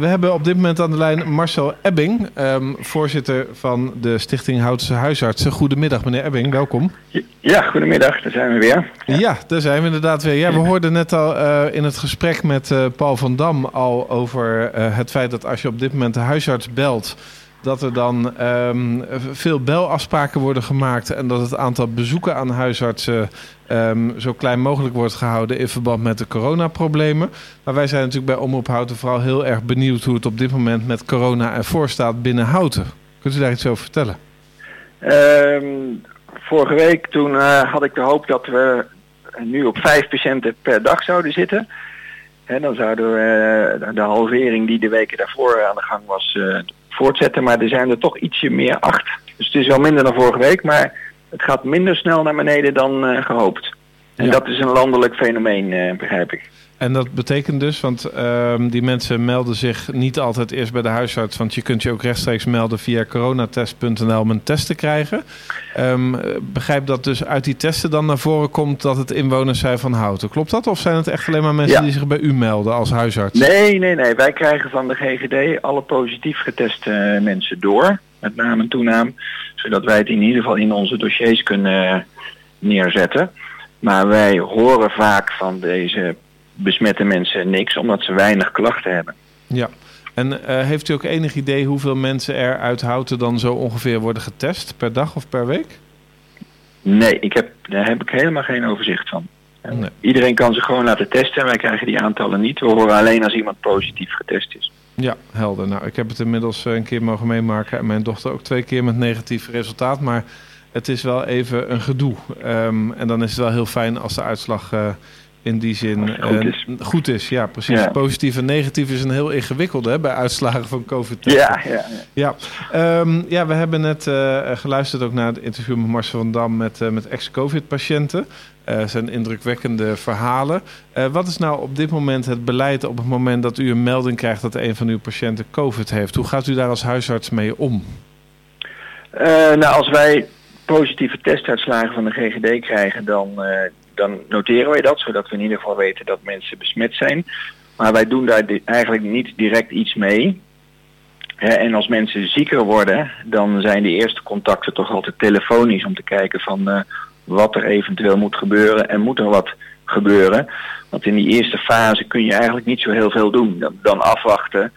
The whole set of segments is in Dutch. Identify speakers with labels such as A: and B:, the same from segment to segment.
A: we hebben op dit moment aan de lijn Marcel Ebbing, ehm, voorzitter van de Stichting Houtse Huisartsen. Goedemiddag, meneer Ebbing, welkom.
B: Ja, goedemiddag, daar zijn we weer.
A: Ja, daar zijn we inderdaad weer. Ja, we hoorden net al uh, in het gesprek met uh, Paul van Dam al over uh, het feit dat als je op dit moment de huisarts belt dat er dan um, veel belafspraken worden gemaakt en dat het aantal bezoeken aan huisartsen um, zo klein mogelijk wordt gehouden in verband met de coronaproblemen. Maar wij zijn natuurlijk bij Omroep Houten vooral heel erg benieuwd hoe het op dit moment met corona ervoor staat binnen Houten. Kunt u daar iets over vertellen?
B: Um, vorige week toen uh, had ik de hoop dat we nu op vijf patiënten per dag zouden zitten. En dan zouden we uh, de halvering die de weken daarvoor aan de gang was uh, voortzetten. Maar er zijn er toch ietsje meer acht. Dus het is wel minder dan vorige week, maar het gaat minder snel naar beneden dan uh, gehoopt. En ja. dat is een landelijk fenomeen, uh, begrijp ik.
A: En dat betekent dus, want uh, die mensen melden zich niet altijd eerst bij de huisarts. Want je kunt je ook rechtstreeks melden via coronatest.nl om een test te krijgen. Um, begrijp dat dus uit die testen dan naar voren komt dat het inwoners zijn van Houten. Klopt dat? Of zijn het echt alleen maar mensen ja. die zich bij u melden als huisarts?
B: Nee, nee, nee. Wij krijgen van de GGD alle positief geteste mensen door. Met naam en toenaam. Zodat wij het in ieder geval in onze dossiers kunnen neerzetten. Maar wij horen vaak van deze besmette mensen niks, omdat ze weinig klachten hebben.
A: Ja, en uh, heeft u ook enig idee hoeveel mensen er uit Houten dan zo ongeveer worden getest? Per dag of per week?
B: Nee, ik heb, daar heb ik helemaal geen overzicht van. Nee. Iedereen kan zich gewoon laten testen en wij krijgen die aantallen niet. We horen alleen als iemand positief getest is.
A: Ja, helder. Nou, ik heb het inmiddels een keer mogen meemaken en mijn dochter ook twee keer met negatief resultaat. Maar het is wel even een gedoe. Um, en dan is het wel heel fijn als de uitslag uh, in die zin
B: goed is.
A: Uh, goed is. Ja, precies. Ja. Positief en negatief is een heel ingewikkelde hè, bij uitslagen van covid -testen.
B: Ja, ja,
A: ja. Ja. Um, ja, we hebben net uh, geluisterd ook naar het interview met Marcel van Dam met, uh, met ex-covid-patiënten. Uh, zijn indrukwekkende verhalen. Wat is nou op dit moment het beleid op het moment dat u een melding krijgt dat een van uw patiënten COVID heeft? Hoe gaat u daar als huisarts mee om?
B: Nou, als wij positieve testuitslagen van de GGD krijgen, dan, uh, dan noteren wij dat, zodat we in ieder geval weten dat mensen besmet zijn. Maar wij doen daar eigenlijk niet direct iets mee. En als mensen zieker worden, dan zijn de eerste contacten toch altijd telefonisch om te kijken van uh, wat er eventueel moet gebeuren en moet er wat gebeuren. Want in die eerste fase kun je eigenlijk niet zo heel veel doen. Dan, afwachten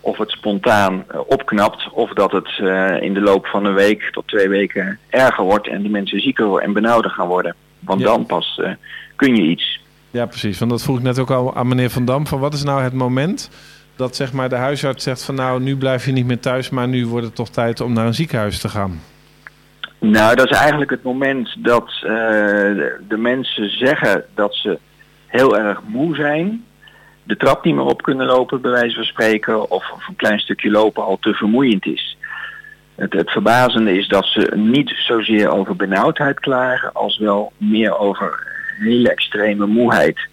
B: of het spontaan uh, opknapt of dat het uh, in de loop van een week tot twee weken erger wordt en de mensen zieker en benauwder gaan worden. Want ja. dan pas uh, kun je iets.
A: Ja, precies. Want dat vroeg ik net ook al aan meneer Van Dam. Van wat is nou het moment dat zeg maar, de huisarts zegt van nou, nu blijf je niet meer thuis, maar nu wordt het toch tijd om naar een ziekenhuis te gaan?
B: Nou, dat is eigenlijk het moment dat uh, de, de mensen zeggen dat ze heel erg moe zijn, de trap niet meer op kunnen lopen, bij wijze van spreken, of, of een klein stukje lopen al te vermoeiend is. Het, het verbazende is dat ze niet zozeer over benauwdheid klagen, als wel meer over hele extreme moeheid.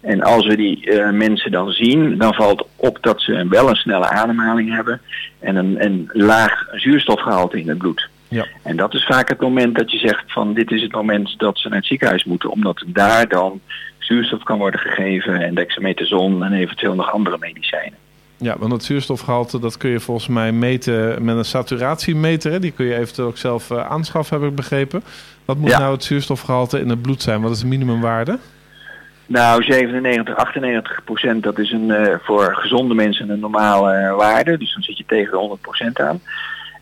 B: En als we die uh, mensen dan zien, dan valt op dat ze wel een snelle ademhaling hebben en een, een laag zuurstofgehalte in het bloed.
A: Ja.
B: En dat is vaak het moment dat je zegt van dit is het moment dat ze naar het ziekenhuis moeten, omdat daar dan zuurstof kan worden gegeven en dexamethason en eventueel nog andere medicijnen.
A: Ja, want het zuurstofgehalte dat kun je volgens mij meten met een saturatiemeter. Hè? Die kun je eventueel ook zelf uh, aanschaffen, heb ik begrepen. Wat moet ja. nou het zuurstofgehalte in het bloed zijn? Wat is de minimumwaarde?
B: Nou, 97, 98 procent, dat is een, uh, voor gezonde mensen een normale uh, waarde. Dus dan zit je tegen de 100 procent aan.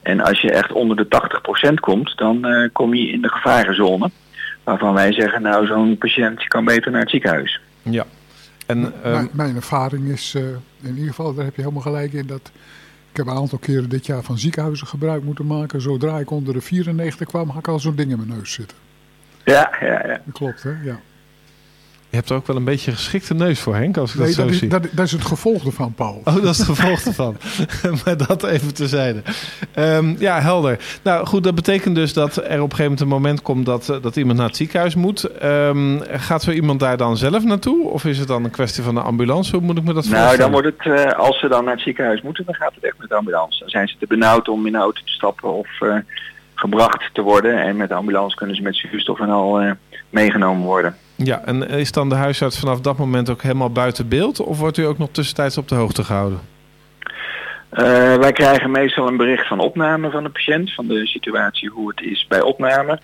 B: En als je echt onder de 80 procent komt, dan kom je in de gevarenzone. Waarvan wij zeggen, nou, zo'n patiënt kan beter naar het ziekenhuis.
A: Ja.
C: En, um... mijn, mijn ervaring is, uh, in ieder geval, daar heb je helemaal gelijk in, dat ik heb een aantal keren dit jaar van ziekenhuizen gebruik moeten maken. Zodra ik onder de 94 kwam, had ik al zo'n ding in mijn neus zitten.
B: Ja, ja, ja.
C: Dat klopt, hè? Ja.
A: Je hebt er ook wel een beetje een geschikte neus voor, Henk, als ik nee, dat zo
C: dat is,
A: zie.
C: Dat, dat, is het gevolg ervan, Paul.
A: Oh, dat is het gevolg ervan. maar dat even terzijde. Um, ja, helder. Nou goed, dat betekent dus dat er op een gegeven moment een moment komt dat, dat iemand naar het ziekenhuis moet. Um, gaat zo iemand daar dan zelf naartoe? Of is het dan een kwestie van de ambulance? Hoe moet ik me dat
B: nou, dan wordt het, uh, als ze dan naar het ziekenhuis moeten, dan gaat het echt met de ambulance. Dan zijn ze te benauwd om in de auto te stappen of uh, gebracht te worden. En met de ambulance kunnen ze met zuurstof en al uh, meegenomen worden.
A: Ja, en is dan de huisarts vanaf dat moment ook helemaal buiten beeld? Of wordt u ook nog tussentijds op de hoogte gehouden?
B: wij krijgen meestal een bericht van opname van de patiënt, van de situatie hoe het is bij opname.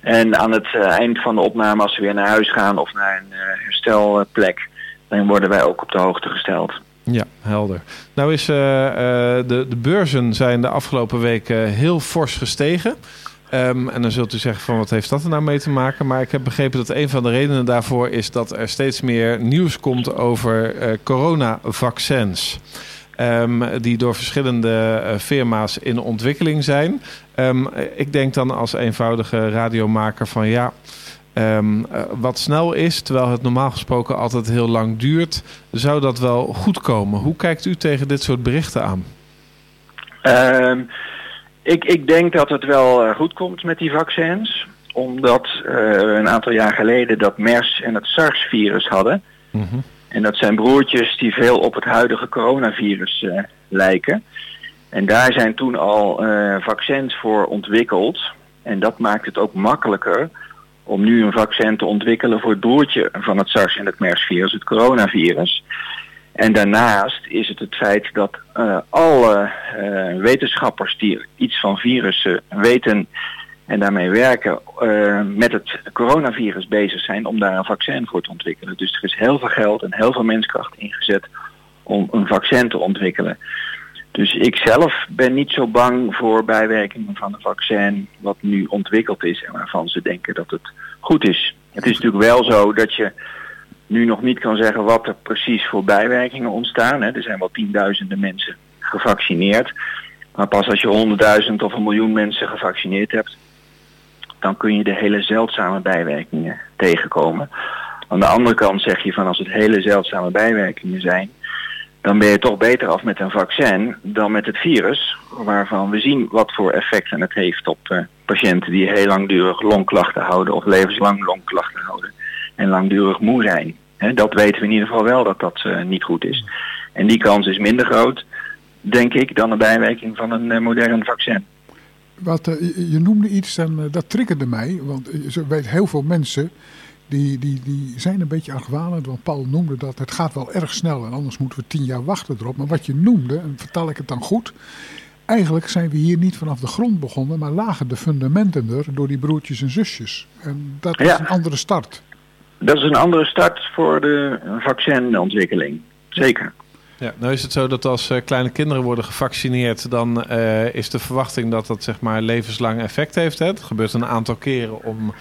B: En aan het eind van de opname, als ze weer naar huis gaan of naar een herstelplek, dan worden wij ook op de hoogte gesteld.
A: Ja, helder. Nou is de, de beurzen zijn de afgelopen weken heel fors gestegen. Um, en dan zult u zeggen van wat heeft dat er nou mee te maken? Maar ik heb begrepen dat een van de redenen daarvoor is dat er steeds meer nieuws komt over uh, coronavaccins. Um, die door verschillende uh, firma's in ontwikkeling zijn. Um, ik denk dan als eenvoudige radiomaker van ja, Um, wat snel is, terwijl het normaal gesproken altijd heel lang duurt, zou dat wel goed komen. Hoe kijkt u tegen dit soort berichten aan?
B: Ik, ik denk dat het wel uh, goed komt met die vaccins, omdat uh, een aantal jaar geleden dat MERS en het SARS-virus hadden. Mm -hmm. En dat zijn broertjes die veel op het huidige coronavirus uh, lijken. En daar zijn toen al vaccins voor ontwikkeld. En dat maakt het ook makkelijker om nu een vaccin te ontwikkelen voor het broertje van het SARS en het MERS-virus, het coronavirus. En daarnaast is het het feit dat uh, alle uh, wetenschappers die iets van virussen weten en daarmee werken, uh, met het coronavirus bezig zijn om daar een vaccin voor te ontwikkelen. Dus er is heel veel geld en heel veel menskracht ingezet om een vaccin te ontwikkelen. Dus ik zelf ben niet zo bang voor bijwerkingen van een vaccin wat nu ontwikkeld is en waarvan ze denken dat het goed is. Het is natuurlijk wel zo dat je nu nog niet kan zeggen wat er precies voor bijwerkingen ontstaan. Hè. Er zijn wel tienduizenden mensen gevaccineerd. Maar pas als je honderdduizend of een miljoen mensen gevaccineerd hebt, dan kun je de hele zeldzame bijwerkingen tegenkomen. Aan de andere kant zeg je van als het hele zeldzame bijwerkingen zijn, dan ben je toch beter af met een vaccin dan met het virus, waarvan we zien wat voor effecten het heeft op uh, patiënten die heel langdurig longklachten houden of levenslang longklachten houden en langdurig moe zijn. He, dat weten we in ieder geval wel dat dat uh, niet goed is. En die kans is minder groot, denk ik, dan de bijwerking van een uh, modern vaccin.
C: Wat, je noemde iets en dat triggerde mij, want je weet heel veel mensen die, die, die zijn een beetje argwanend. Want Paul noemde dat het gaat wel erg snel en anders moeten we tien jaar wachten erop. Maar wat je noemde, en vertaal ik het dan goed. Eigenlijk zijn we hier niet vanaf de grond begonnen, maar lagen de fundamenten er door die broertjes en zusjes. En dat is ja. een andere start.
B: Dat is een andere start voor de vaccinontwikkeling. Zeker.
A: Ja, nou is het zo dat als uh, kleine kinderen worden gevaccineerd, dan uh, is de verwachting dat dat zeg maar levenslang effect heeft. Hè? Het gebeurt een aantal keren om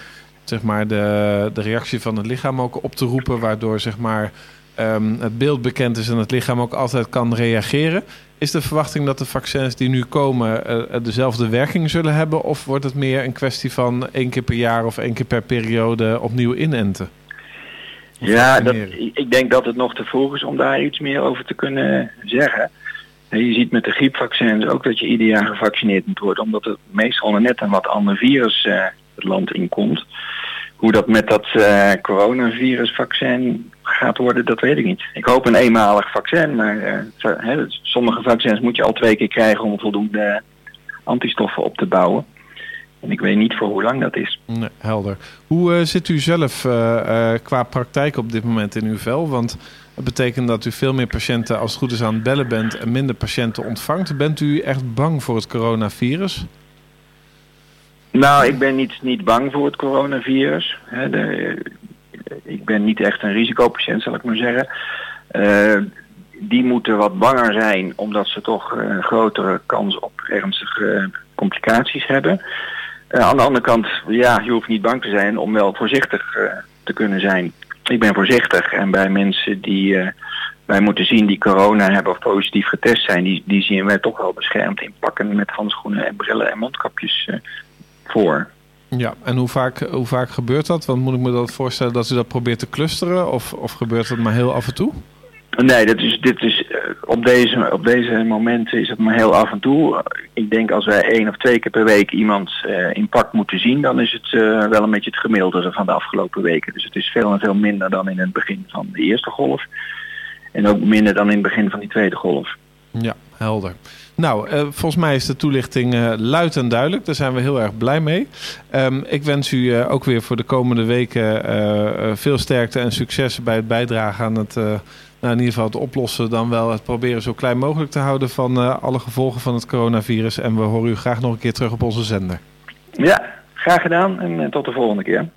A: zeg maar, de, de reactie van het lichaam ook op te roepen, waardoor zeg maar, um, het beeld bekend is en het lichaam ook altijd kan reageren. Is de verwachting dat de vaccins die nu komen uh, dezelfde werking zullen hebben? Of wordt het meer een kwestie van één keer per jaar of één keer per periode opnieuw inenten?
B: Ja, dat, ik denk dat het nog te vroeg is om daar iets meer over te kunnen zeggen. Je ziet met de griepvaccins ook dat je ieder jaar gevaccineerd moet worden, omdat het meestal net een wat ander virus uh, het land inkomt. Hoe dat met dat uh, coronavirusvaccin gaat worden, dat weet ik niet. Ik hoop een eenmalig vaccin, maar uh, he, sommige vaccins moet je al twee keer krijgen om voldoende antistoffen op te bouwen. En ik weet niet voor hoe lang dat is.
A: Nee, helder. Hoe uh, zit u zelf qua praktijk op dit moment in uw vel? Want het betekent dat u veel meer patiënten als het goed is aan het bellen bent en minder patiënten ontvangt. Bent u echt bang voor het coronavirus?
B: Nou, ik ben niet, niet bang voor het coronavirus. De, ik ben niet echt een risicopatiënt, zal ik maar zeggen. Die moeten wat banger zijn, omdat ze toch een grotere kans op ernstige complicaties hebben. Uh, aan de andere kant, ja, je hoeft niet bang te zijn om wel voorzichtig uh, te kunnen zijn. Ik ben voorzichtig en bij mensen die wij moeten zien die corona hebben of positief getest zijn, die, die zien wij toch wel beschermd in pakken met handschoenen en brillen en mondkapjes voor.
A: Ja, en hoe vaak, hoe vaak gebeurt dat? Want moet ik me dat voorstellen dat u dat probeert te clusteren of, of gebeurt dat maar heel af en toe?
B: Nee, dat is, dit is, uh, op, deze, op deze momenten is het maar heel af en toe. Ik denk als wij één of twee keer per week iemand uh, in pak moeten zien, dan is het uh, wel een beetje het gemiddelde van de afgelopen weken. Dus het is veel en veel minder dan in het begin van de eerste golf. En ook minder dan in het begin van die tweede golf.
A: Ja, helder. Nou, volgens mij is de toelichting luid en duidelijk. Daar zijn we heel erg blij mee. Um, ik wens u ook weer voor de komende weken veel sterkte en succes bij het bijdragen aan het nou, in ieder geval het oplossen dan wel het proberen zo klein mogelijk te houden van alle gevolgen van het coronavirus. En we horen u graag nog een keer terug op onze zender.
B: Ja, graag gedaan en tot de volgende keer.